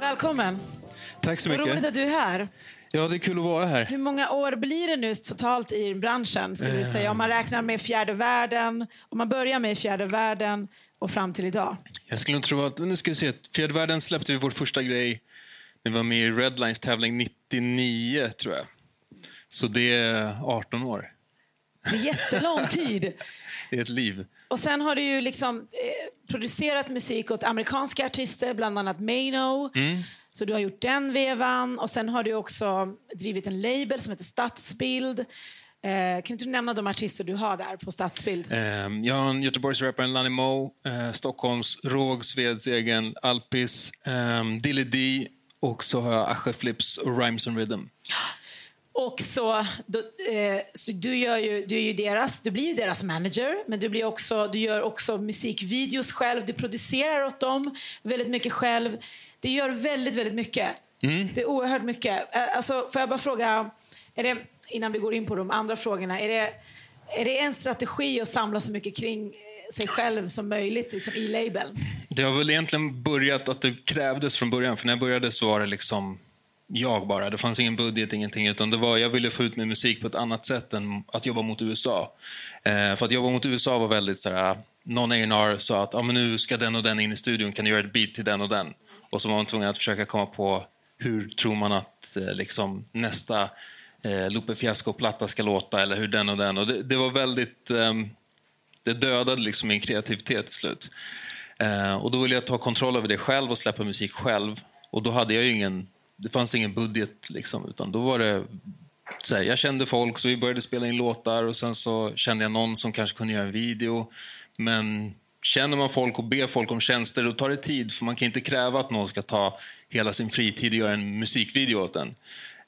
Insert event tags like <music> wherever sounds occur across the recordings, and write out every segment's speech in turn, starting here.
Välkommen. Tack så Vad roligt mycket. att du är här. Ja, det är kul att vara här. Hur många år blir det nu totalt i branschen? Skulle du säga? Om man räknar med fjärde världen, om man börjar med fjärde världen och fram till idag. Jag skulle tro att, nu ska vi se, Fjärde världen släppte vi vår första grej när vi var med i Redlines tävling 99, tror jag. Så det är 18 år. Det är jättelång tid. <laughs> Det är ett liv. Och sen har du ju liksom eh, producerat musik åt amerikanska artister, bland annat Mano. Så du har gjort den vevan. Och sen har du också drivit en label som heter Stadsbild. Eh, kan inte du nämna de artister du har där på Stadsbild? Ehm, Jag har en Göteborgsrapparen Lanny Moe, eh, Stockholms Råg, Sveds egen Alpis, um, Dilly D och så har jag Asche Flips och Rhymes and Rhythm. <gasps> Och så, då, eh, så du, gör ju, du, är ju deras, du blir ju deras manager, men du, blir också, du gör också musikvideos själv. Du producerar åt dem väldigt mycket själv. Det gör väldigt, väldigt mycket. Det är oerhört mycket. Eh, Alltså, får jag bara fråga, är det, innan vi går in på de andra frågorna, är det, är det en strategi att samla så mycket kring sig själv som möjligt liksom, i labeln? Det har väl egentligen börjat att det krävdes från början. För när jag började så var det liksom jag bara. Det fanns ingen budget, ingenting. Utan det var, jag ville få ut min musik på ett annat sätt än att jobba mot USA. Eh, för att jobba mot USA var väldigt så här... Någon A&R sa att ah, men nu ska den och den in i studion, kan du göra ett beat till den och den? Och så var man tvungen att försöka komma på hur tror man att eh, liksom, nästa eh, Lupe Fiasco-platta ska låta eller hur den och den. Och det, det var väldigt... Eh, det dödade liksom min kreativitet till slut. Eh, och då ville jag ta kontroll över det själv och släppa musik själv. Och då hade jag ju ingen, det fanns ingen budget liksom, utan då var det så här, jag kände folk så vi började spela in låtar och sen så kände jag någon som kanske kunde göra en video. Men känner man folk och ber folk om tjänster då tar det tid för man kan inte kräva att någon ska ta hela sin fritid och göra en musikvideo åt en.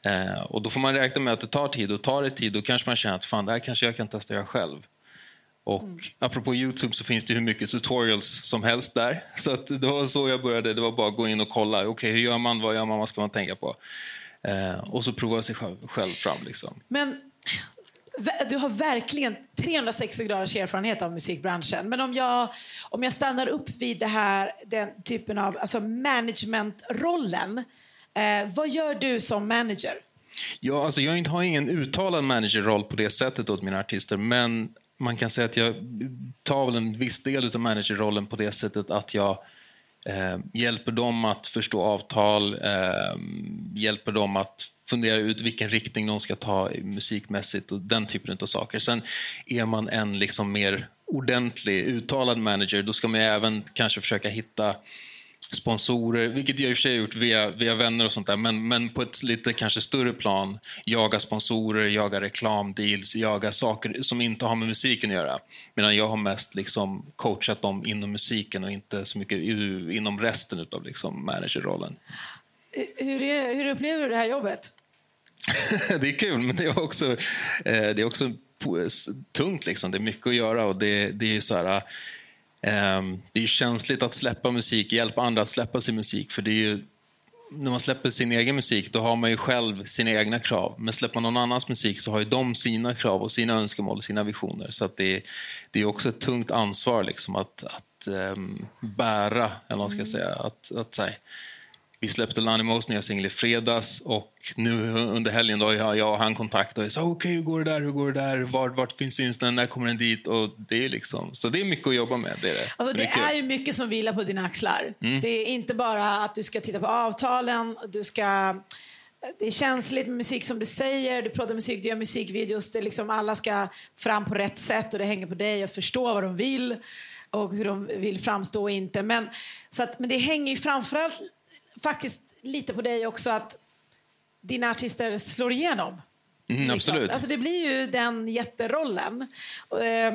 Eh, och då får man räkna med att det tar tid och tar det tid då kanske man känner att fan det här kanske jag kan testa göra själv. Och apropå Youtube så finns det hur mycket tutorials som helst där. <laughs> Så att det var så jag började. Det var bara att gå in och kolla. Okej, hur gör man? Vad gör man? Vad ska man tänka på? Eh, och så prova sig själv, själv fram. Liksom. Men du har verkligen 360 graders erfarenhet av musikbranschen. Men om jag, om jag stannar upp vid det här, den typen av alltså managementrollen. Eh, vad gör du som manager? Ja, alltså jag har ingen uttalad managerroll på det sättet åt mina artister. Men man kan säga att jag tar väl en viss del av managerrollen på det sättet att jag eh, hjälper dem att förstå avtal, eh, hjälper dem att fundera ut vilken riktning de ska ta musikmässigt och den typen av saker. Sen är man en liksom mer ordentlig, uttalad manager, då ska man ju även kanske försöka hitta sponsorer, vilket jag i och för sig har gjort via, via vänner och sånt där, men, men på ett lite kanske större plan. Jaga sponsorer, jaga reklamdeals, jaga saker som inte har med musiken att göra. Medan jag har mest liksom coachat dem inom musiken och inte så mycket inom resten av liksom managerrollen. Hur, är, hur upplever du det här jobbet? <laughs> det är kul, men det är också, eh, det är också tungt. Liksom. Det är mycket att göra. och Det, det är så här, det är känsligt att släppa musik, hjälpa andra att släppa sin musik. För det är ju, när man släpper sin egen musik då har man ju själv sina egna krav. Men släpper man någon annans musik så har ju de sina krav och sina önskemål och sina visioner. Så det, det är också ett tungt ansvar liksom, att, att ehm, bära. Eller man ska säga. Att, att, här, vi släppte Lani Moes nya singel i fredags och nu under helgen då har jag och han kontakt och sa okej hur går det där, hur går det där, vart, vart finns syns den, när kommer den dit och det är liksom, så det är mycket att jobba med. Det är, det. Alltså, det är ju mycket som vilar på dina axlar. Mm. Det är inte bara att du ska titta på avtalen, du ska... Det är känsligt med musik som du säger, du pratar musik, du gör musikvideos, det är liksom alla ska fram på rätt sätt och det hänger på dig att förstå vad de vill och hur de vill framstå och inte. Men, så att, men det hänger ju framförallt faktiskt lite på dig också att dina artister slår igenom. Mm, Liksom. absolut. Alltså det blir ju den jätterollen. Och, eh,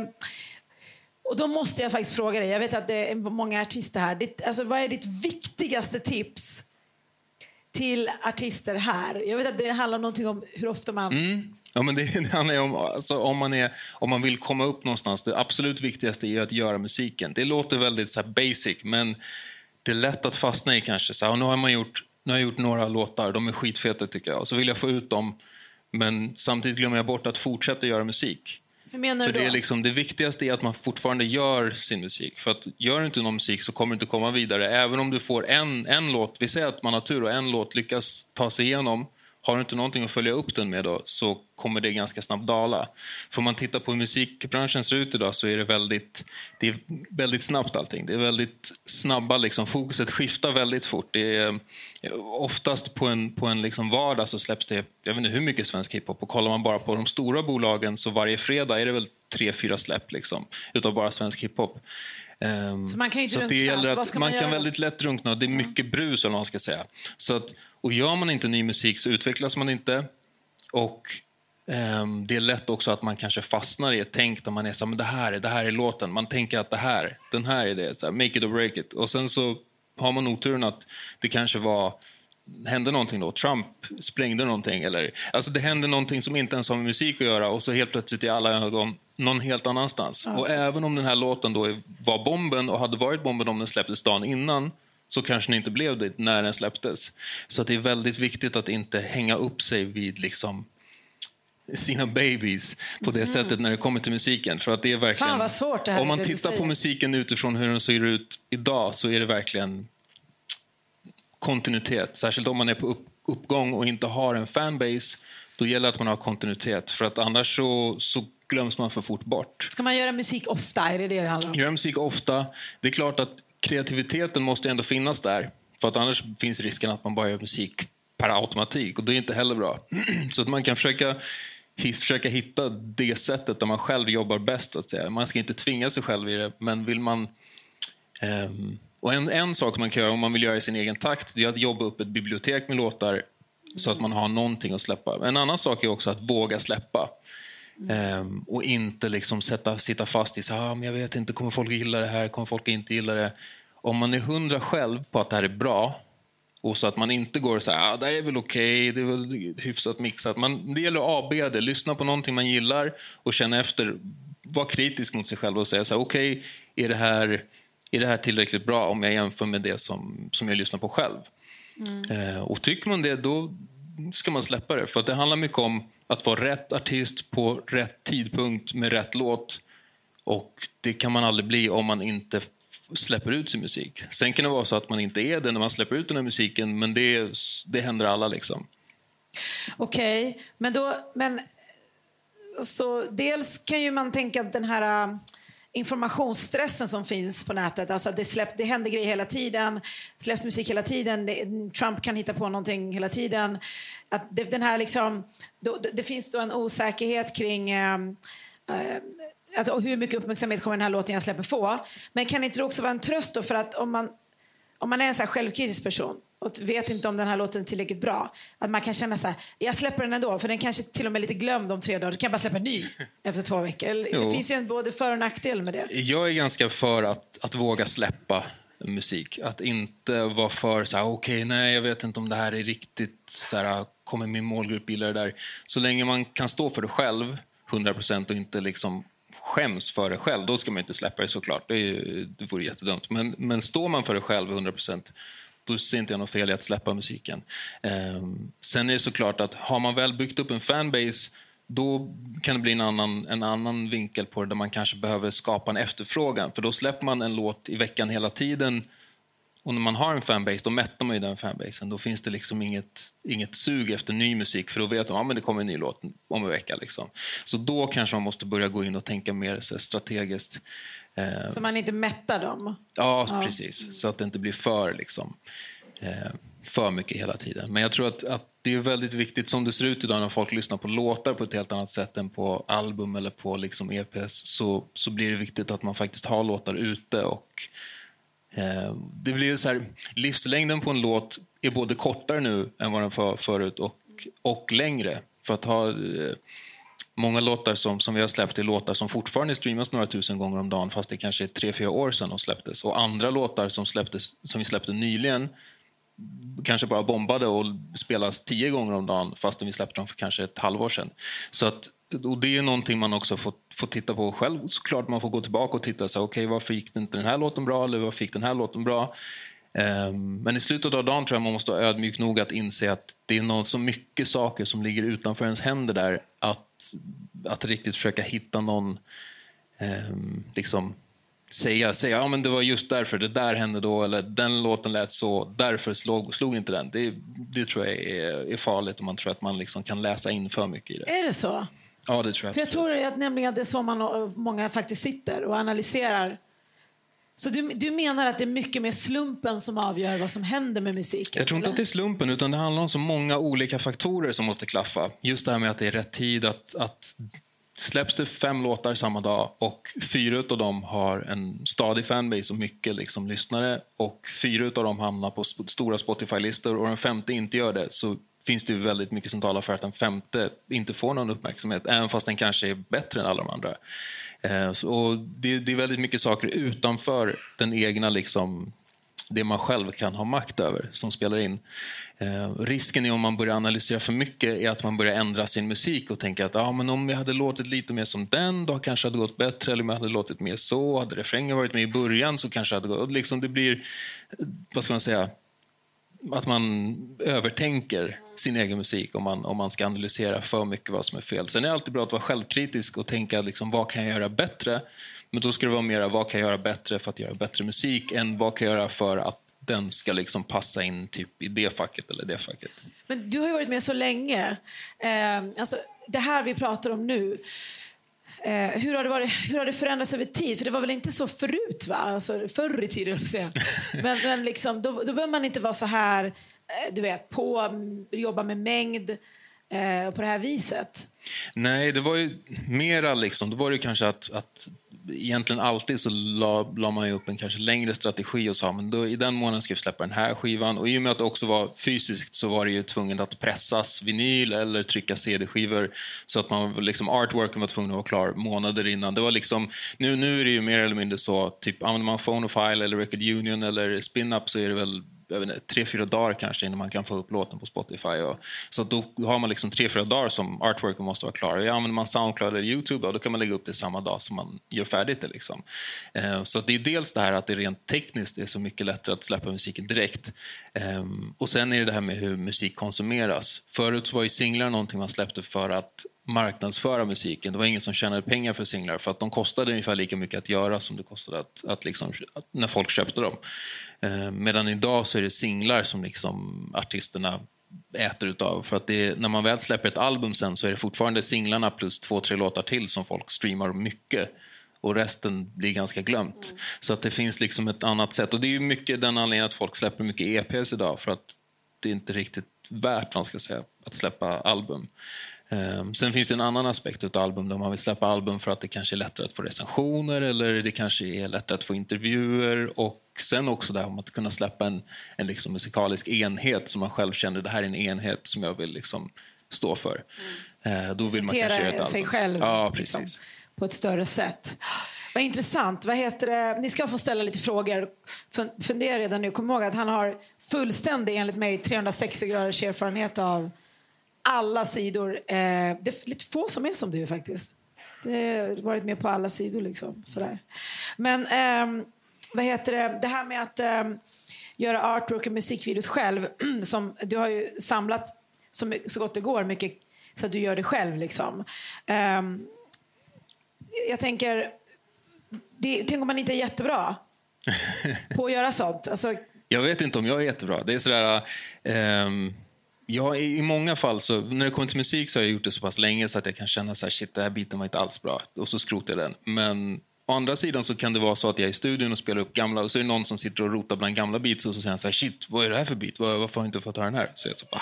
och då måste jag faktiskt fråga dig, jag vet att det är många artister här. Ditt, alltså, vad är ditt viktigaste tips till artister här? Jag vet att det handlar om om hur ofta man... Mm. Ja, men det, <laughs> det handlar om, alltså, om, man är, om man vill komma upp någonstans. Det absolut viktigaste är att göra musiken. Det låter väldigt så basic, men det är lätt att fastna i kanske. Så här, nu har man gjort, nu har jag gjort några låtar, de är skitfeta tycker jag. Och så vill jag få ut dem, men samtidigt glömmer jag bort att fortsätta göra musik. Hur menar För du det, då? är liksom, det viktigaste är att man fortfarande gör sin musik. För att gör du inte någon musik så kommer du inte komma vidare. Även om du får en, en låt, vi säger att man har tur och en låt lyckas ta sig igenom. Har du inte någonting att följa upp den med då, så kommer det ganska snabbt dala. För om man tittar på hur musikbranschen ser ut idag så är det väldigt, det är väldigt snabbt allting. Det är väldigt snabba, liksom, fokuset skiftar väldigt fort. Det är, oftast på en, på en liksom vardag så släpps det, jag vet inte hur mycket svensk hiphop. Och kollar man bara på de stora bolagen så varje fredag är det väl tre, fyra släpp liksom, utav bara svensk hiphop. Ehm, Så man kan ju inte så att det gäller Så att ska man, man kan väldigt lätt drunkna. Det är mycket brus, eller vad man ska säga. Så att, och gör man inte ny musik så utvecklas man inte. Och ehm, det är lätt också att man kanske fastnar i ett tänk där man är så här, men det här är, det här är låten. Man tänker att det här, den här är det, så här, make it or break it. Och sen så har man oturen att det kanske var hände någonting då. Trump sprängde någonting. Eller, alltså det hände någonting som inte ens har med musik att göra och så helt plötsligt är alla ögon någon helt annanstans. och även om den här låten då var bomben och hade varit bomben om den släpptes dagen innan så kanske den inte blev det när den släpptes. Så att det är väldigt viktigt att inte hänga upp sig vid liksom sina babies på det sättet när det kommer till musiken. För att det är verkligen, det här om man tittar på musiken utifrån hur den ser ut idag så är det verkligen kontinuitet. Särskilt om man är på upp, uppgång och inte har en fanbase. Då gäller det att man har kontinuitet. För att annars så, så glöms man för fort bort. Ska man göra musik ofta? Är det det det handlar om? Göra musik ofta. Det är klart att kreativiteten måste ändå finnas där. För att annars finns risken att man bara gör musik per automatik. Och det är inte heller bra. Så att man kan försöka, försöka hitta det sättet där man själv jobbar bäst. Att säga. Man ska inte tvinga sig själv i det. Men vill man... Um, och en, en sak man kan göra om man vill göra i sin egen takt det är att jobba upp ett bibliotek med låtar så att man har någonting att släppa. En annan sak är också att våga släppa. Ehm, och inte liksom sätta, sitta fast i så ah, men jag vet inte, kommer folk gilla det här, kommer folk inte gilla det. Om man är hundra själv på att det här är bra och så att man inte går och säger ah, det här är väl okej, det är väl hyfsat mixat. Man, det gäller att AB det, lyssna på någonting man gillar och känna efter. Var kritisk mot sig själv och säga så här, okej, är, det här, är det här tillräckligt bra om jag jämför med det som, som jag lyssnar på själv? Eh, och tycker man det, då ska man släppa det. För att det handlar mycket om att vara rätt artist på rätt tidpunkt med rätt låt. Och det kan man aldrig bli om man inte släpper ut sin musik. Sen kan det vara så att man inte är det när man släpper ut den här musiken, men det, det händer alla liksom. Okej, men då... Men, så dels kan ju man tänka att den här informationsstressen som finns på nätet, alltså det, släpp, det händer grejer hela tiden, släpps musik hela tiden, det, Trump kan hitta på någonting hela tiden. Att det, den här liksom, då, det, finns då en osäkerhet kring eh, eh, alltså, hur mycket uppmärksamhet kommer den här låten jag släpper få. Men kan inte det också vara en tröst då för att om man om man är en så här självkritisk person och vet inte om den här låten är tillräckligt bra, att man kan känna så här, jag släpper den ändå, för den kanske till och med är lite glömd om tre dagar, då kan jag bara släppa en ny <laughs> efter två veckor. Eller, Jo. Det finns ju en både för och nackdel med det. Jag är ganska för att, att våga släppa musik. Att inte vara för så här, okej, nej, jag vet inte om det här är riktigt, så här, kommer min målgrupp gilla det där? Så länge man kan stå för det själv, 100 procent, och inte liksom skäms för det själv, då ska man inte släppa det såklart. Det, är, ju- det vore jättedumt. Men, men står man för det själv 100 procent, då ser inte jag något fel i att släppa musiken. Ehm, sen är det såklart att har man väl byggt upp en fanbase då kan det bli en annan, en annan vinkel på det där man kanske behöver skapa en efterfrågan. För då släpper man en låt i veckan hela tiden. Och när man har en fanbase, då mättar man ju den fanbasen. Då finns det liksom inget, inget sug efter ny musik, för då vet de att ja, det kommer en ny låt om en vecka. Liksom. Så då kanske man måste börja gå in och tänka mer så strategiskt. Eh, Så man inte mättar dem. Ja, precis. Så att det inte blir för, liksom, eh, för mycket hela tiden. Men jag tror att, att det är väldigt viktigt som det ser ut idag när folk lyssnar på låtar på ett helt annat sätt än på album eller på liksom EPs så, så blir det viktigt att man faktiskt har låtar ute. och eh, det blir så här, Livslängden på en låt är både kortare nu än vad den var förut och, och längre. För att ha... Många låtar som, som vi har släppt är låtar som fortfarande streamas några tusen gånger om dagen fast det kanske är tre, fyra år sedan de släpptes. Och andra låtar som, släpptes, som vi släppte nyligen kanske bara bombade och spelas tio gånger om dagen fastän vi släppte dem för kanske ett halvår sedan. Så att, och det är någonting man också får, får titta på själv. Såklart man får gå tillbaka och titta så här, okay, varför gick inte den här låten bra eller varför gick den här låten bra? Um, men i slutet av dagen tror jag man måste vara ödmjuk nog att inse att det är något, så mycket saker som ligger utanför ens händer där att att riktigt försöka hitta någon, eh, liksom säga, säga ja, men det var just därför det där hände då, eller den låten lät så, därför slog, slog inte den. Det, det tror jag är, är farligt om man tror att man liksom kan läsa in för mycket i det. Är det så? Ja, det tror jag. För jag tror att nämligen det är så man, många faktiskt sitter och analyserar. Så du, du menar att det är mycket mer slumpen som avgör vad som händer med musiken? Jag tror inte eller? att det är slumpen, utan det handlar om så många olika faktorer som måste klaffa. Just det här med att det är rätt tid, att, att släpps det fem låtar samma dag och fyra av dem har en stadig fanbase och mycket liksom lyssnare och fyra av dem hamnar på stora Spotify-listor och den femte inte gör det så finns det väldigt mycket som talar för att den femte inte får någon uppmärksamhet även fast den kanske är bättre än alla de andra. Eh, och det, det, är väldigt mycket saker utanför den egna liksom, det man själv kan ha makt över som spelar in. Eh, risken är om man börjar analysera för mycket är att man börjar ändra sin musik och tänka att ah, men om jag hade låtit lite mer som den då kanske det hade gått bättre. Eller om jag hade låtit mer så, hade refrängen varit med i början så kanske det hade gått... Liksom det blir, vad ska man säga, att man övertänker sin egen musik om man, om man ska analysera för mycket vad som är fel. Sen är det alltid bra att vara självkritisk och tänka liksom, vad kan jag göra bättre? Men då ska det vara mer vad kan jag göra bättre för att göra bättre musik än vad kan jag göra för att den ska liksom passa in typ i det facket eller det facket. Men du har ju varit med så länge. Eh, alltså, det här vi pratar om nu, eh, hur, har det varit, hur har det förändrats över tid? För det var väl inte så förut, va? Alltså, förr i tiden, säga. <laughs> Men, men liksom, då, då behöver man inte vara så här, eh, du vet, på, jobba med mängd eh, på det här viset. Nej, det var ju mera liksom, då var det kanske att, att egentligen alltid så la, la man upp en kanske längre strategi och sa men då, i den månaden ska vi släppa den här skivan. Och i och med att det också var fysiskt så var det ju tvungen att pressas vinyl eller trycka CD-skivor så att man liksom artworken var tvungen att vara klar månader innan. Det var liksom, nu, nu är det ju mer eller mindre så, typ använder man Phonofile eller Record Union eller Spin-Up så är det väl inte, tre, fyra dagar kanske innan man kan få upp låten på Spotify. Och, så då har man liksom tre, fyra dagar som artworken måste vara klar. Och använder man Soundcloud eller Youtube då kan man lägga upp det samma dag som man gör färdigt det. Liksom. Eh, så det är dels det här att det rent tekniskt är så mycket lättare att släppa musiken direkt. Eh, och sen är det det här med hur musik konsumeras. Förut var ju singlar någonting man släppte för att marknadsföra musiken. Det var ingen som tjänade pengar för singlar för att de kostade ungefär lika mycket att göra som det kostade att, att, liksom, att när folk köpte dem. Eh, medan idag så är det singlar som liksom artisterna äter utav. För att det, när man väl släpper ett album sen så är det fortfarande singlarna plus två, tre låtar till som folk streamar mycket och resten blir ganska glömt. Mm. Så att det finns liksom ett annat sätt. Och det är ju mycket den anledningen att folk släpper mycket EPs idag för att det är inte riktigt värt man ska säga, att släppa album. Um, sen finns det en annan aspekt av album där man vill släppa album för att det kanske är lättare att få recensioner eller det kanske är lättare att få intervjuer och sen också det om att kunna släppa en, en liksom musikalisk enhet som man själv känner det här är en enhet som jag vill liksom stå för. Mm. Uh, då vill man kanske göra ett sig själv ja, precis. Liksom, på ett större sätt. Vad intressant. Vad heter det? Ni ska få ställa lite frågor. Fundera redan nu. Kom ihåg att han har fullständig, enligt mig, 360 graders erfarenhet av alla sidor. Eh, det är lite få som är som du faktiskt. Det har varit med på alla sidor liksom. Sådär. Men eh, vad heter det? Det här med att eh, göra artwork och musikvideos själv. <clears throat> som, du har ju samlat så, så gott det går mycket så att du gör det själv liksom. Ehm, jag tänker, det, tänk om man inte är jättebra <laughs> på att göra sånt. Alltså, jag vet inte om jag är jättebra. Det är sådär... Um Ja, i, många fall, så, när det kommer till musik så har jag gjort det så pass länge så att jag kan känna så här, shit, den här biten var inte alls bra. Och så skrotar jag den. Men å andra sidan så kan det vara så att jag är i studion och spelar upp gamla och så är det någon som sitter och rotar bland gamla beats och så säger han så här, shit, vad är det här för beat? Varför har jag inte fått höra den här? Så jag så, ah.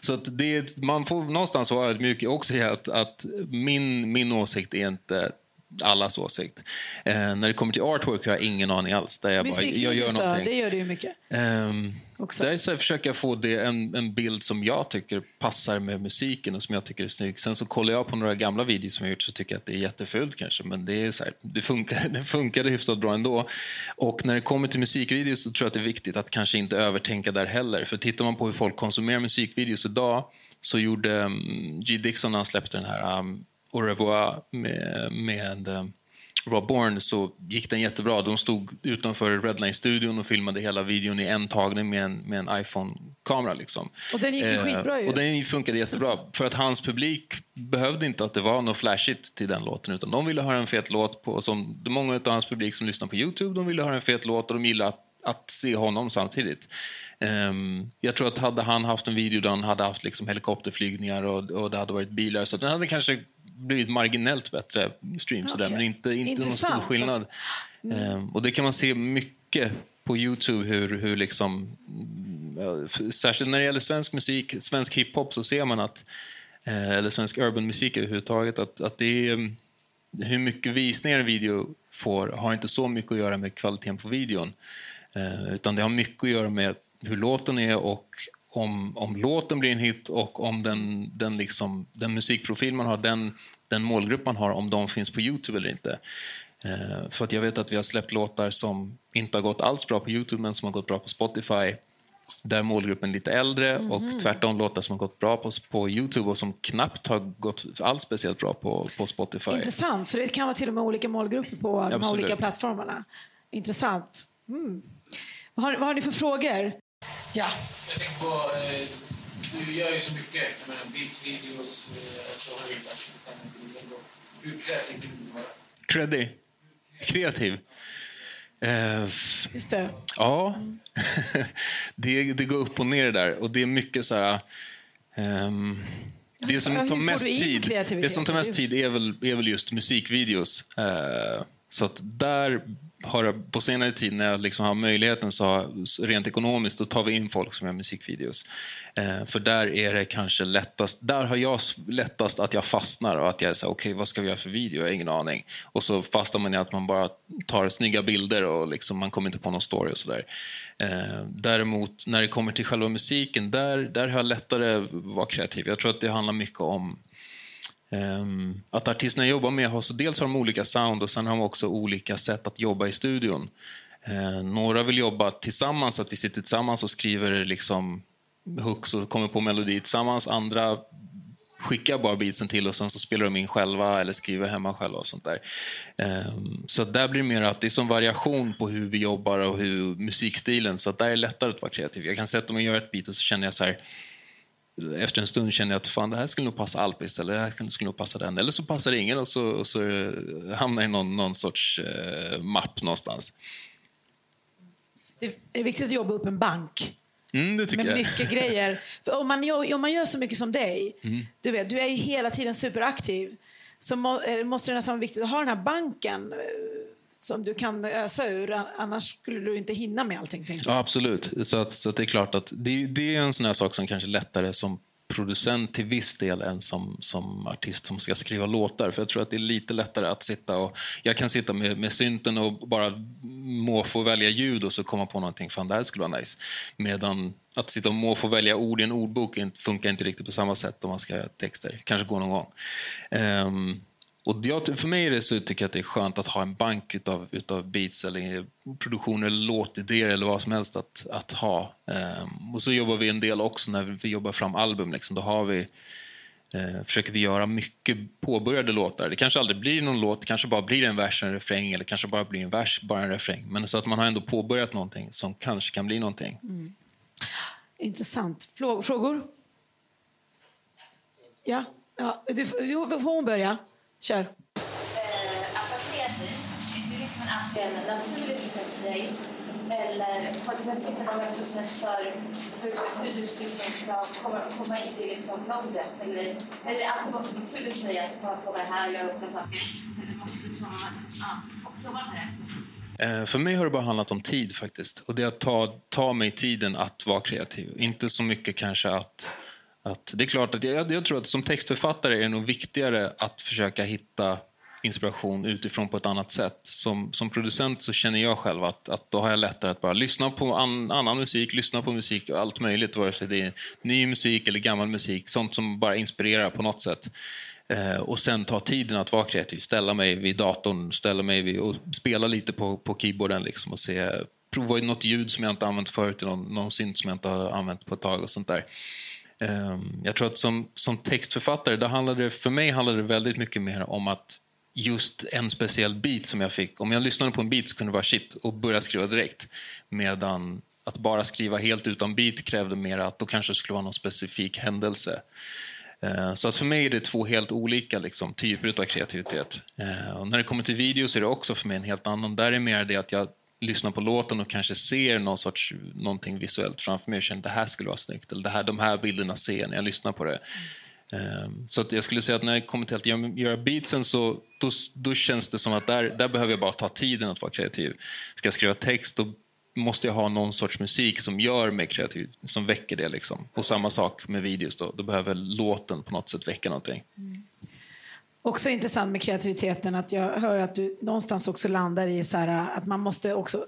Så att det, man får någonstans vara ödmjuk också i att, att min, min åsikt är inte allas åsikt. Eh, när det kommer till artwork har jag ingen aning alls. Där jag, bara, jag gör någonting. det gör du ju mycket. Um, där så försöker jag få det, en, en bild som jag tycker passar med musiken och som jag tycker är snygg. Sen så kollar jag på några gamla videos som jag gjort så tycker jag att det är jättefult kanske. Men det, är så här, det, funkar, <laughs> det funkade hyfsat bra ändå. Och när det kommer till musikvideos så tror jag att det är viktigt att kanske inte övertänka där heller. För tittar man på hur folk konsumerar musikvideos idag så gjorde um, G. Dixon när han släppte den här um, Au revoir med, med um, Raw Born så gick den jättebra. De stod utanför Redline-studion och filmade hela videon i en tagning med en, med en iPhone-kamera. Liksom. Och den gick ju skitbra ju. Och den funkade jättebra. För att hans publik behövde inte att det var något flashigt till den låten. Utan de ville höra en fet låt. På, som Många av hans publik som lyssnar på Youtube de ville höra en fet låt och de gillade att, att se honom samtidigt. Um, jag tror att hade han haft en video där han hade haft liksom helikopterflygningar och, och det hade varit bilar så den hade kanske blivit marginellt bättre streams, okay. men inte, inte någon stor skillnad. Mm. Um, och det kan man se mycket på Youtube hur, hur liksom, uh, särskilt när det gäller svensk musik, svensk hiphop så ser man att, uh, eller svensk urban musik överhuvudtaget, att, att det är, hur mycket visningar en video får har inte så mycket att göra med kvaliteten på videon. Uh, utan det har mycket att göra med hur låten är och om, om låten blir en hit och om den, den, liksom, den musikprofil man har, den, den målgrupp man har, om de finns på Youtube eller inte. Eh, för att jag vet att vi har släppt låtar som inte har gått alls bra på Youtube men som har gått bra på Spotify där målgruppen är lite äldre mm -hmm. och tvärtom låtar som har gått bra på, på Youtube och som knappt har gått alls speciellt bra på, på Spotify. Intressant, så det kan vara till och med olika målgrupper på Absolut. de olika plattformarna. Intressant. Mm. Vad, har, vad har ni för frågor? Ja. Jag tänker på, eh, du gör ju så mycket. Jag menar, beats, videos, eh, så har du Hur kreativ vill du vara? Creddy. Kreativ. Uh, Just det. Ja. <laughs> det, det går upp och ner där. Och det är mycket så här... Um, det som tar mest tid, det som tar mest tid är väl, är väl just musikvideos. Uh, så att där har på senare tid när jag liksom har möjligheten så rent ekonomiskt då tar vi in folk som gör musikvideos. Eh, för där är det kanske lättast, där har jag lättast att jag fastnar och att jag säger okej okay, vad ska vi göra för video? Jag har ingen aning. Och så fastnar man i att man bara tar snygga bilder och liksom, man kommer inte på någon story och sådär. Eh, däremot när det kommer till själva musiken, där, där har jag lättare att vara kreativ. Jag tror att det handlar mycket om Ehm, att artisterna jobbar med har så dels har de olika sound och sen har de också olika sätt att jobba i studion. Ehm, några vill jobba tillsammans, att vi sitter tillsammans och skriver liksom hooks och kommer på melodi tillsammans. Andra skickar bara beatsen till och sen så spelar de in själva eller skriver hemma själva och sånt där. Ehm, så där blir det mer att det är som variation på hur vi jobbar och hur musikstilen, så där är det lättare att vara kreativ. Jag kan sätta mig och göra ett beat och så känner jag så här efter en stund känner jag att fan, det här skulle nog passa Alpist eller det här skulle nog passa den. Eller så passar det ingen och så, och så hamnar det i någon, någon sorts eh, mapp någonstans. Det är viktigt att jobba upp en bank. Mm, med jag. mycket grejer. <laughs> För om, man, om man gör så mycket som dig, mm. du vet, du är ju hela tiden superaktiv, så må, måste det nästan vara viktigt att ha den här banken eh, som du kan ösa ur. Annars skulle du inte hinna med allting. Ja, absolut. Så, att, så att det är klart att det, det är en sån här sak som kanske är lättare som producent till viss del än som, som artist som ska skriva låtar. För jag tror att det är lite lättare att sitta och... Jag kan sitta med, med synten och bara må få välja ljud och så komma på någonting. Fan, det här skulle vara nice. Medan att sitta och må få välja ord i en ordbok funkar inte riktigt på samma sätt om man ska göra texter. Kanske går någon gång. Um, och jag, för mig är det så tycker jag att det är skönt att ha en bank utav, utav beats eller produktioner eller låtidéer eller vad som helst att, att ha. Um, och så jobbar vi en del också när vi jobbar fram album. Liksom. Då har vi, uh, försöker vi göra mycket påbörjade låtar. Det kanske aldrig blir någon låt, det kanske bara blir en vers, en refräng eller kanske bara blir en vers, bara en refräng. Men så att man har ändå påbörjat någonting som kanske kan bli någonting. Mm. Intressant. Frå- Frågor? Ja, ja. Du, får hon börja? Kör. Eh, det är liksom en, en naturlig process för dig? Eller har du behövt hitta någon process för hur, hur du liksom ska komma, komma in i liksom modet? Eller är det alltid varit naturligt för dig att bara vara här och göra olika saker? Eller måste du liksom, ja, jobba med det? Eh, för mig har det bara handlat om tid faktiskt. Och det är att ta, ta mig tiden att vara kreativ. Inte så mycket kanske att att det är klart att jag, jag, tror att som textförfattare är det nog viktigare att försöka hitta inspiration utifrån på ett annat sätt. Som, som producent så känner jag själv att, att då har jag lättare att bara lyssna på an, annan musik, lyssna på musik och allt möjligt, vare sig det är ny musik eller gammal musik, sånt som bara inspirerar på något sätt. Eh, och sen ta tiden att vara kreativ, ställa mig vid datorn, ställa mig vid och spela lite på, på keyboarden liksom och se, prova något ljud som jag inte använt förut, någon, någon synt som jag inte har använt på ett tag och sånt där. Ehm, jag tror att som, som textförfattare, då handlade det, för mig handlade det väldigt mycket mer om att just en speciell beat som jag fick. Om jag lyssnade på en beat så kunde det vara shit och börja skriva direkt. Medan att bara skriva helt utan beat krävde mer att då kanske det skulle vara någon specifik händelse. Ehm, så att för mig är det två helt olika liksom, typer av kreativitet. Ehm, och när det kommer till video så är det också för mig en helt annan. Där är mer det att jag lyssnar på låten och kanske ser någon sorts, någonting visuellt framför mig och känner det här skulle vara snyggt. Eller det här, de här bilderna ser jag när jag lyssnar på det. Mm. Så att jag skulle säga att när jag kommer till att göra beatsen så då, då känns det som att där, där behöver jag bara ta tiden att vara kreativ. Ska jag skriva text då måste jag ha någon sorts musik som gör mig kreativ, som väcker det. Liksom. Och samma sak med videos, då, då behöver låten på något sätt väcka någonting. Mm. Också intressant med kreativiteten att jag hör att du någonstans också landar i så här, att man måste också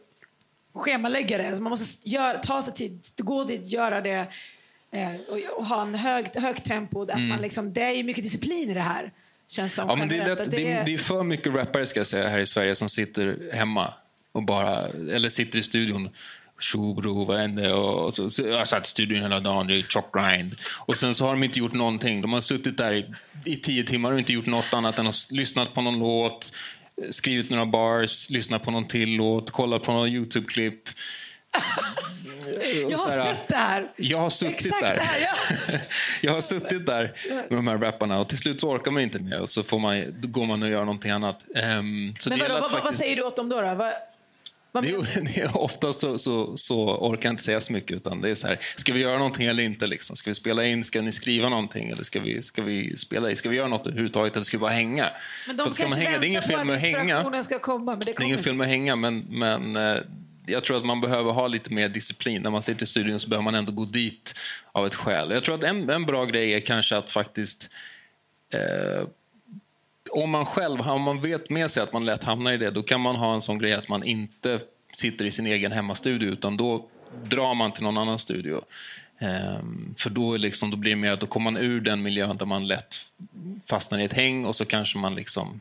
schemalägga det. Man måste göra, ta sig tid, gå dit, göra det eh, och, och, ha en hög, högt tempo. Att mm. man liksom, det är mycket disciplin i det här. Känns som ja, men det, är lätt, det, är... det är för mycket rappare ska jag säga, här i Sverige som sitter hemma och bara, eller sitter i studion Tjo bror, vad hände? Och så, så, jag satt i studion hela dagen, det är tjock grind. Och sen så har de inte gjort någonting. De har suttit där i, i tio timmar och inte gjort något annat än att lyssnat på någon låt, skrivit några bars, lyssnat på någon till låt, kollat på någon Youtube-klipp. <laughs> jag har det här. Jag har suttit Exakt där. Här, ja. <laughs> jag har suttit där med de här rapparna och till slut så orkar man inte mer och så får man, då går man och gör någonting annat. Um, Men vadå, vad, faktiskt... vad säger du åt dem då? då? Det är oftast så, så, så, orkar jag inte säga så mycket. Utan det är så här, ska vi göra någonting eller inte? Liksom? Ska vi spela in? Ska ni skriva någonting? Eller ska vi, ska vi spela in? Ska vi göra något överhuvudtaget? Eller ska vi bara hänga? Men de ska man hänga, det är ingen fel med att hänga. Ska komma, men det, det är ingen fel med att hänga, men, men eh, jag tror att man behöver ha lite mer disciplin. När man sitter i studion så behöver man ändå gå dit av ett skäl. Jag tror att en, en bra grej är kanske att faktiskt eh, om man själv om man vet med sig att man lätt hamnar i det, då kan man ha en sån grej att man inte sitter i sin egen hemmastudio, utan då drar man till någon annan studio. Um, för då, liksom, då blir det mer att då kommer man ur den miljön där man lätt fastnar i ett häng och så kanske man liksom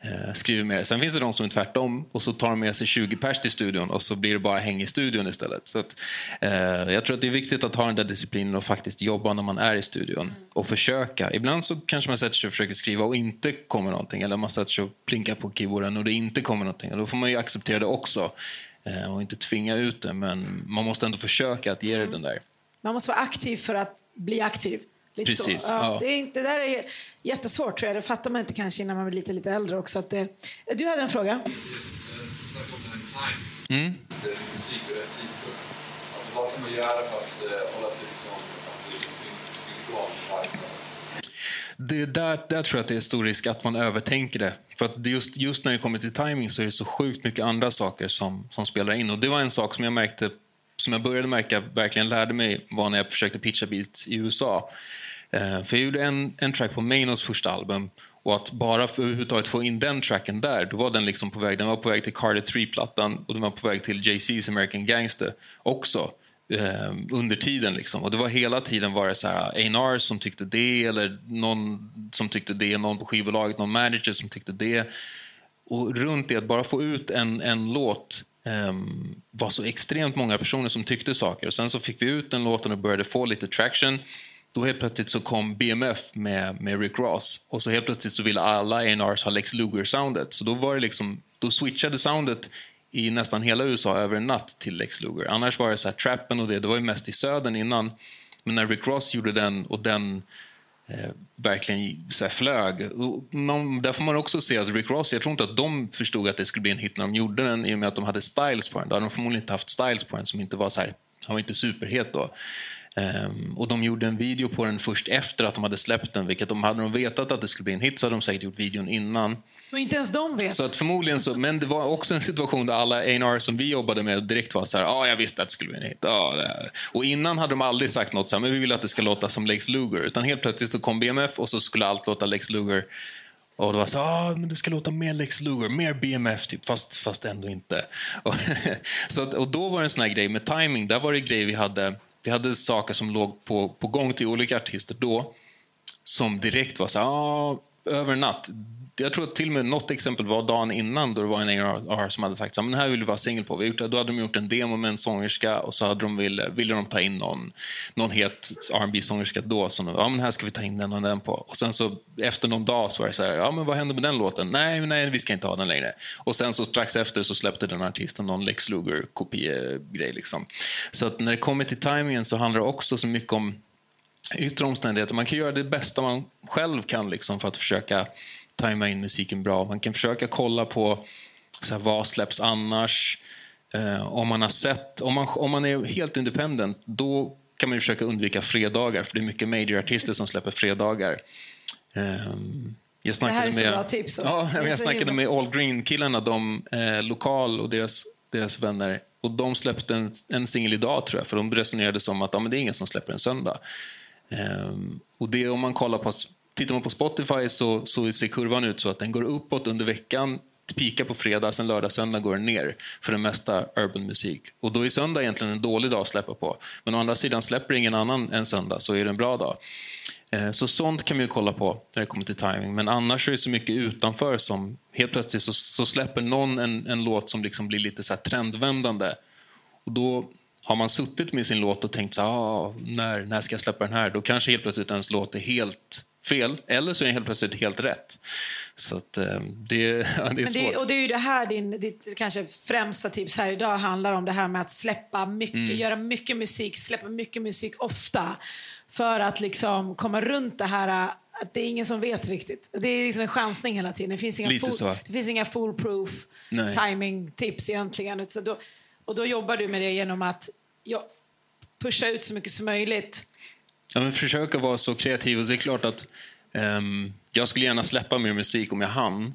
eh, skriver mer. Sen finns det de som är tvärtom och så tar de med sig 20 pers till studion och så blir det bara häng i studion istället. Så att, eh, jag tror att det är viktigt att ha den där disciplinen och faktiskt jobba när man är i studion och försöka. Ibland så kanske man sätter sig och försöker skriva och inte kommer någonting eller man sätter sig och plinkar på keyboarden och det inte kommer någonting. Och då får man ju acceptera det också eh, och inte tvinga ut det men man måste ändå försöka att ge det den där. Man måste vara aktiv för att bli aktiv. Lite Precis. Så. Ja. Det, är inte, det där är jättesvårt tror jag. Det fattar man inte kanske innan man blir lite, lite äldre också. Att det, du hade en fråga. Mm. Vad kan man göra för att hålla sig det där, där tror jag att det är stor risk att man övertänker det. För att just, just när det kommer till timing så är det så sjukt mycket andra saker som, som spelar in. Och Det var en sak som jag märkte som jag började märka verkligen lärde mig var när jag försökte pitcha beats i USA. Eh, för jag gjorde en, en track på Manos första album och att bara för överhuvudtaget få in den tracken där, då var den liksom på väg, den var på väg till Carter 3-plattan och den var på väg till JC's American Gangster också. Eh, under tiden. Liksom. Och det var hela tiden var det så här eh, A&R som tyckte det eller någon som tyckte det, någon på skivbolaget, någon manager som tyckte det. Och runt det, att bara få ut en, en låt um, var så extremt många personer som tyckte saker. Och sen så fick vi ut den låten och började få lite traction. Då helt plötsligt så kom BMF med, med Rick Ross och så helt plötsligt så ville alla A&Rs ha Lex Luger-soundet. Så då var det liksom, då switchade soundet i nästan hela USA över en natt till Lex Luger. Annars var det så här, trappen och det, det var ju mest i södern innan. Men när Rick Ross gjorde den och den eh, verkligen så här, flög. Man, där får man också se att Rick Ross, jag tror inte att de förstod att det skulle bli en hit när de gjorde den i och med att de hade styles på den. Då hade de förmodligen inte haft styles på den som inte var så här, han var inte superhet då. Um, och de gjorde en video på den först efter att de hade släppt den. Vilket de hade de vetat att det skulle bli en hit så hade de säkert gjort videon innan. Så inte ens de vet? Så att förmodligen så, men det var också en situation där alla A&R som vi jobbade med direkt var så här, ja ah, jag visste att det skulle bli en hit. Ah, och innan hade de aldrig sagt något så här, men vi vill att det ska låta som Lex Luger. Utan helt plötsligt så kom BMF och så skulle allt låta Lex Luger. Och det var så ah, men det ska låta mer Lex Luger, mer BMF, typ, fast, fast ändå inte. Och, <laughs> så att, och då var det en sån här grej med timing. Där var det grej vi hade, vi hade saker som låg på, på gång till olika artister då, som direkt var så ah, över natt jag tror att till och med något exempel var dagen innan då det var en A&R som hade sagt så här, men här vill vi vara singel på. Vi gjort, då hade de gjort en demo med en sångerska och så hade de ville, ville de ta in någon, någon het rb sångerska då. Som ja, men här ska vi ta in den och den på. Och sen så efter någon dag så var det så här, ja men vad hände med den låten? Nej, nej, vi ska inte ha den längre. Och sen så strax efter så släppte den artisten någon Lex Luger-kopiegrej liksom. Så att när det kommer till timingen så handlar det också så mycket om yttre omständigheter. Man kan göra det bästa man själv kan liksom, för att försöka tajma in musiken bra. Man kan försöka kolla på så här, vad släpps annars. Eh, om man har sett, om man, om man är helt independent, då kan man försöka undvika fredagar, för det är mycket major-artister som släpper fredagar. Eh, jag snackade det här är så med, bra tips. Ja, jag snackade med All Green-killarna, de eh, lokal och deras, deras vänner. Och De släppte en, en singel idag, tror jag, för de resonerade som att ja, men det är ingen som släpper en söndag. Um, och det om man kollar på, tittar man på Spotify så, så ser kurvan ut så att den går uppåt under veckan, pika på fredag, sen lördag, söndag går den ner för det mesta urban musik. Och då är söndag egentligen en dålig dag att släppa på. Men å andra sidan släpper ingen annan en söndag så är det en bra dag. Eh, så sånt kan man ju kolla på när det kommer till timing. Men annars är det så mycket utanför som helt plötsligt så, så släpper någon en, en låt som liksom blir lite så trendvändande. Och då har man suttit med sin låt och tänkt så ah, när, när ska jag släppa den här? Då kanske helt plötsligt ens låt är helt fel, eller så är den helt plötsligt helt rätt. Så att, eh, det, <laughs> ja, det är svårt. och det är ju det här din, ditt kanske främsta tips här idag handlar om, det här med att släppa mycket, mm. göra mycket musik, släppa mycket musik ofta. För att liksom komma runt det här att det är ingen som vet riktigt. Det är liksom en chansning hela tiden. Det finns inga, full, det finns inga foolproof timing-tips egentligen. Så då, och då jobbar du med det genom att pusha ut så mycket som möjligt. Ja, men försöka vara så kreativ. Och det är klart att um, jag skulle gärna släppa mer musik om jag hann.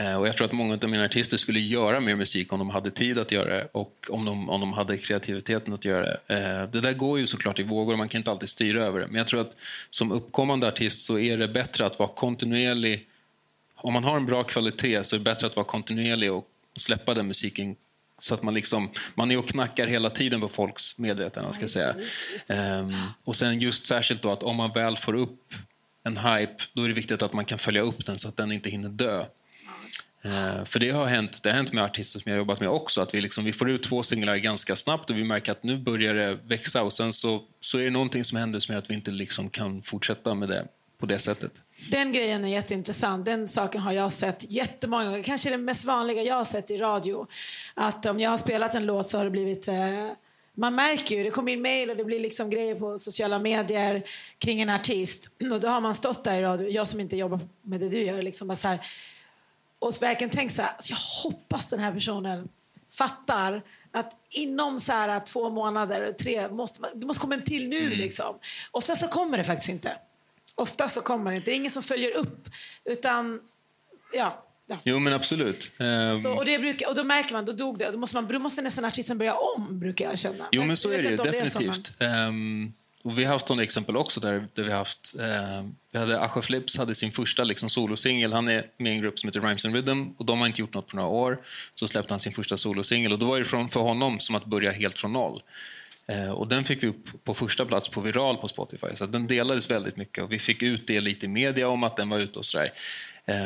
Uh, och jag tror att många av mina artister skulle göra mer musik om de hade tid att göra det och om de, om de hade kreativiteten att göra det. Uh, det där går ju såklart i vågor, man kan inte alltid styra över det. Men jag tror att som uppkommande artist så är det bättre att vara kontinuerlig. Om man har en bra kvalitet så är det bättre att vara kontinuerlig och släppa den musiken så att man, liksom, man är och knackar hela tiden på folks medvetande. Ska säga. Um, och sen just särskilt då att om man väl får upp en hype, då är det viktigt att man kan följa upp den så att den inte hinner dö. Uh, för det har, hänt, det har hänt med artister som jag jobbat med också, att vi, liksom, vi får ut två singlar ganska snabbt och vi märker att nu börjar det växa och sen så, så är det någonting som händer som gör att vi inte liksom kan fortsätta med det på det sättet. Den grejen är jätteintressant. Den saken har jag sett jättemånga gånger. Kanske det mest vanliga jag har sett i radio. Att om jag har spelat en låt så har det blivit... Eh, man märker ju, det kommer in mail och det blir liksom grejer på sociala medier kring en artist. <clears throat> Och då har man stått där i radio, jag som inte jobbar med det du gör, liksom bara så här, och verkligen tänkt så här, alltså jag hoppas den här personen fattar att inom så här två månader, tre, måste, det måste komma en till nu. Mm. Liksom. Ofta så kommer det faktiskt inte. Ofta så kommer det inte. Det är ingen som följer upp. Utan, ja. Ja. Jo, men absolut. Um... Så, och, det brukar, och då märker man, då dog det. Då måste, man, då måste nästan artisten börja om, brukar jag känna. Jo, men så är det ju definitivt. Det um, och vi har haft sådana exempel också där, där vi haft... Uh, vi hade Asha Flips hade sin första liksom, solosingel. Han är med i en grupp som heter Rhymes and Rhythm och de har inte gjort något på några år. Så släppte han sin första solosingel och då var det från, för honom som att börja helt från noll. Eh, och den fick vi upp på första plats på viral på Spotify. Så den delades väldigt mycket och vi fick ut det lite i media om att den var ute och sådär.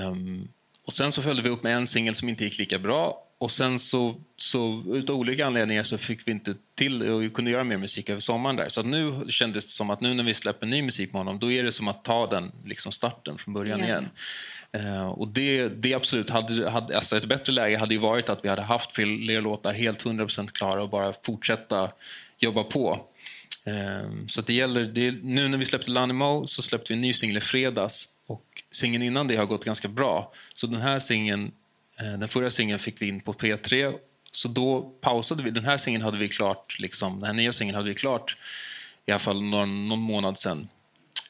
Um, och sen så följde vi upp med en singel som inte gick lika bra och sen så, så utav olika anledningar så fick vi inte till och kunde göra mer musik över sommaren där. Så nu kändes det som att nu när vi släpper ny musik med honom då är det som att ta den liksom starten från början igen. Uh, och det, det absolut hade, hade, alltså ett bättre läge hade ju varit att vi hade haft fler låtar helt 100% klara och bara fortsätta jobba på. Ehm, så det gäller, det, nu när vi släppte Lanimo så släppte vi en ny singel i fredags och singeln innan det har gått ganska bra. Så den här singeln, eh, den förra singeln fick vi in på P3 så då pausade vi. Den här singeln hade vi klart, liksom, den här nya singeln hade vi klart i alla fall någon, någon månad sen.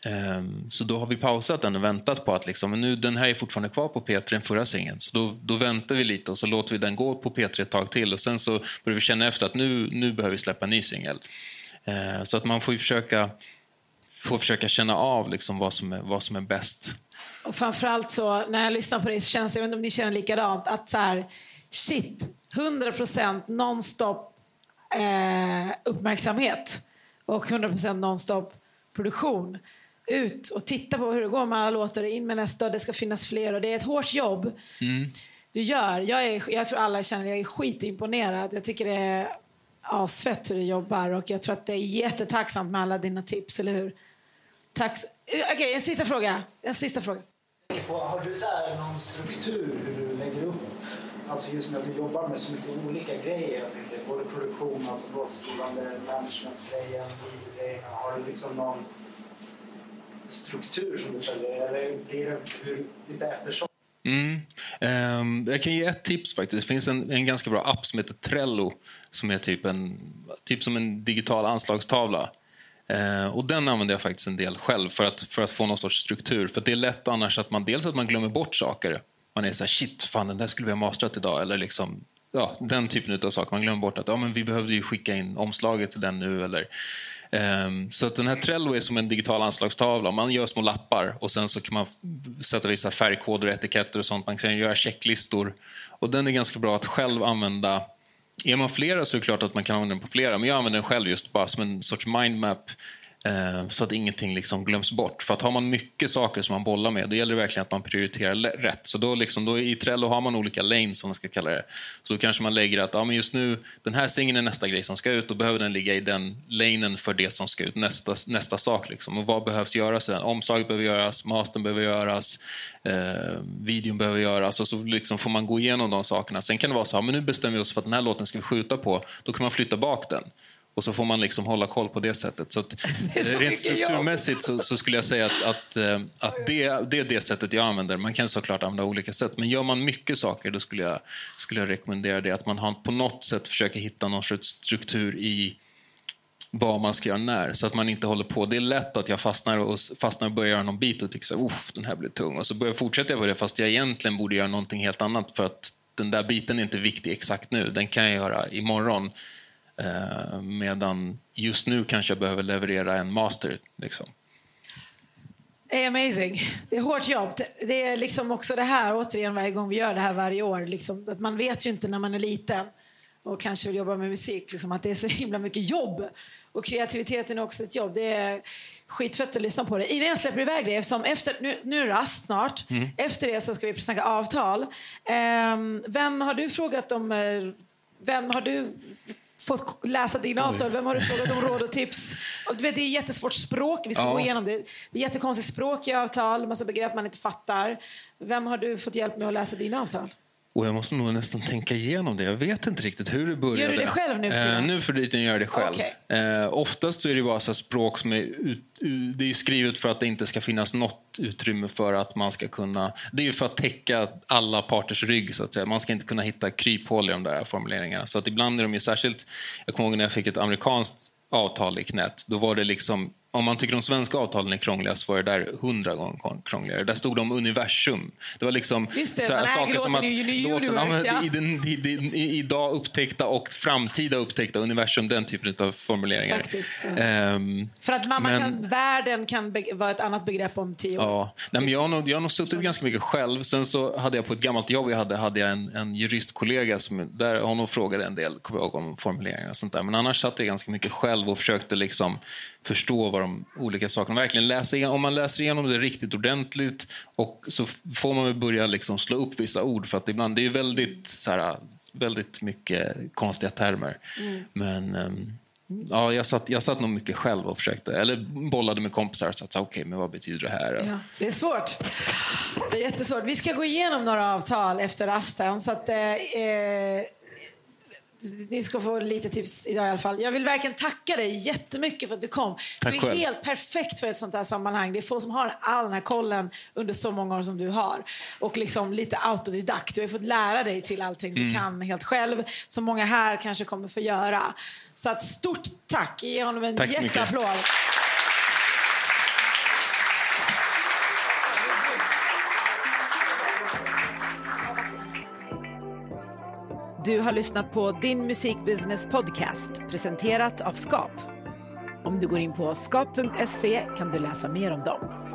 Ehm, så då har vi pausat den och väntat på att liksom, nu, den här är fortfarande kvar på P3, den förra singeln. Så då, då väntar vi lite och så låter vi den gå på P3 ett tag till och sen så börjar vi känna efter att nu, nu behöver vi släppa en ny singel. Ehm, så att man får försöka, får försöka känna av liksom vad, som är, vad som är bäst. Och framförallt så, när jag lyssnar på dig så känns det, jag vet inte om ni känner likadant, att så här, shit, 100% nonstop eh, uppmärksamhet och 100% nonstop produktion ut och titta på hur det går med alla låtar, in med nästa och det ska finnas fler och det är ett hårt jobb du gör. Jag, är, jag tror alla känner jag är skitimponerad. Jag tycker det är asfett hur du jobbar och jag tror att det är jättetacksamt med alla dina tips, eller hur? Tack. Okej, en sista fråga. En sista fråga. har du så här någon struktur hur du lägger upp? Alltså just med att du jobbar med så mycket olika grejer. Både produktion, alltså låtskrivande, management-grejen. Har du liksom någon struktur som du följer? Eller blir det lite eftersom? Mm. Ehm, jag kan ge ett tips faktiskt. Det finns en, en ganska bra app som heter Trello som är typ, en, typ som en digital anslagstavla. Eh, och Den använder jag faktiskt en del själv för att, för att få någon sorts struktur. För Det är lätt annars att man dels att man glömmer bort saker. Man är så här, shit, fan den där skulle vi ha mastrat idag. Eller liksom, ja, den typen av saker. Man glömmer bort att ja, men vi behövde ju skicka in omslaget till den nu. Eller, Ehm, så att den här Trello är som en digital anslagstavla. Man gör små lappar och sen så kan man sätta vissa färgkoder och etiketter och sånt. Man kan göra checklistor. Och den är ganska bra att själv använda är man flera så är det klart att man kan använda den på flera. Men jag använder den själv just bara som en sorts mindmap. Eh, så att ingenting liksom glöms bort. För att har man mycket saker som man bollar med, då gäller det verkligen att man prioriterar rätt. Så då, liksom, då i Trello har man olika lanes, som man ska kalla det. Så då kanske man lägger att ja, men just nu, den här singeln är nästa grej som ska ut. Då behöver den ligga i den lanen för det som ska ut, nästa, nästa sak. Liksom. Och vad behövs göras i den? Omslaget behöver göras, mastern behöver göras, eh, videon behöver göras. Och så liksom får man gå igenom de sakerna. Sen kan det vara så här, men nu bestämmer vi oss för att den här låten ska vi skjuta på. Då kan man flytta bak den. Och så får man liksom hålla koll på det sättet. Så att, <laughs> är så eh, rent strukturmässigt så, så skulle jag säga att, att, eh, att det, det är det sättet jag använder. Man kan såklart använda olika sätt. Men gör man mycket saker då skulle jag, skulle jag rekommendera det. Att man har, på något sätt försöker hitta någon sorts struktur i vad man ska göra när. Så att man inte håller på. Det är lätt att jag fastnar och, fastnar och börjar göra någon bit och tycker så här, "Uff, den här blir tung. Och så börjar jag på det fast jag egentligen borde göra någonting helt annat för att den där biten är inte viktig exakt nu. Den kan jag göra imorgon. Eh, medan just nu kanske jag behöver leverera en master. Liksom. Det är amazing. Det är hårt jobb. Det är liksom också det här, återigen varje gång vi gör det här varje år, liksom, att man vet ju inte när man är liten och kanske vill jobba med musik, liksom, att det är så himla mycket jobb. Och kreativiteten är också ett jobb. Det är skitfett att lyssna på det. Innan jag släpper iväg det, eftersom efter, nu, nu är det rast snart. Efter det så ska vi snacka avtal. Ehm, vem har du frågat om... eh, Vem har du fått läsa dina avtal? Vem har du frågat om råd och tips? Och du vet, det är jättesvårt språk. Vi ska Ja. gå igenom det. Det är jättekonstigt språk i avtal, massa begrepp man inte fattar. Vem har du fått hjälp med att läsa dina avtal? Och jag måste nog nästan tänka igenom det. Jag vet inte riktigt hur det började. Gör du det själv nu? Eh, nu för tiden gör jag det själv. Okej. Eh, oftast är det bara så språk som är, ut, det är skrivet för att det inte ska finnas något utrymme för att man ska kunna... Det är ju för att täcka alla parters rygg. så att säga. Man ska inte kunna hitta kryphål i de där formuleringarna. Så att ibland är de ju särskilt... Jag kommer ihåg när jag fick ett amerikanskt avtal i knät. Då var det liksom... Om man tycker de svenska avtalen är krångliga så var det där hundra gånger krångligare. Där stod det om universum. Det var liksom Just det, så här saker som att låten, ja, i den, i, i, i, idag upptäckta och framtida upptäckta universum, den typen av formuleringar. Faktiskt, ja. Ehm, För att mamma Men- kan, världen kan vara ett annat begrepp om tio år. Ja, Nej, men jag, har nog, jag har nog suttit ganska mycket själv. Sen så hade jag på ett gammalt jobb jag hade, hade jag en, en juristkollega som där honom frågade en del kommer jag ihåg, om formuleringar och sånt där. Men annars satt jag ganska mycket själv och försökte liksom förstå vad de olika sakerna verkligen läsa igen. Om man läser igenom det riktigt ordentligt och så får man väl börja liksom slå upp vissa ord för att ibland det är väldigt så här, väldigt mycket konstiga termer. Men ehm, Ja, jag satt, jag satt nog mycket själv och försökte, eller bollade med kompisar och satt okej, men vad betyder det här? Ja, det är svårt. Det är jättesvårt. Vi ska gå igenom några avtal efter rasten. Så att, eh, eh, ni ska få lite tips idag i alla fall. Jag vill verkligen tacka dig jättemycket för att du kom. Tack du är själv. helt perfekt för ett sånt här sammanhang. Det är få som har all den här kollen under så många år som du har. Och liksom lite autodidakt. Du har fått lära dig till allting Mm. du kan helt själv. Som många här kanske kommer få göra. Så att stort tack. Ge honom en Tack jätteapplåd. Du har lyssnat på Din musikbusiness podcast presenterat av Skap. Om du går in på skap.se kan du läsa mer om dem.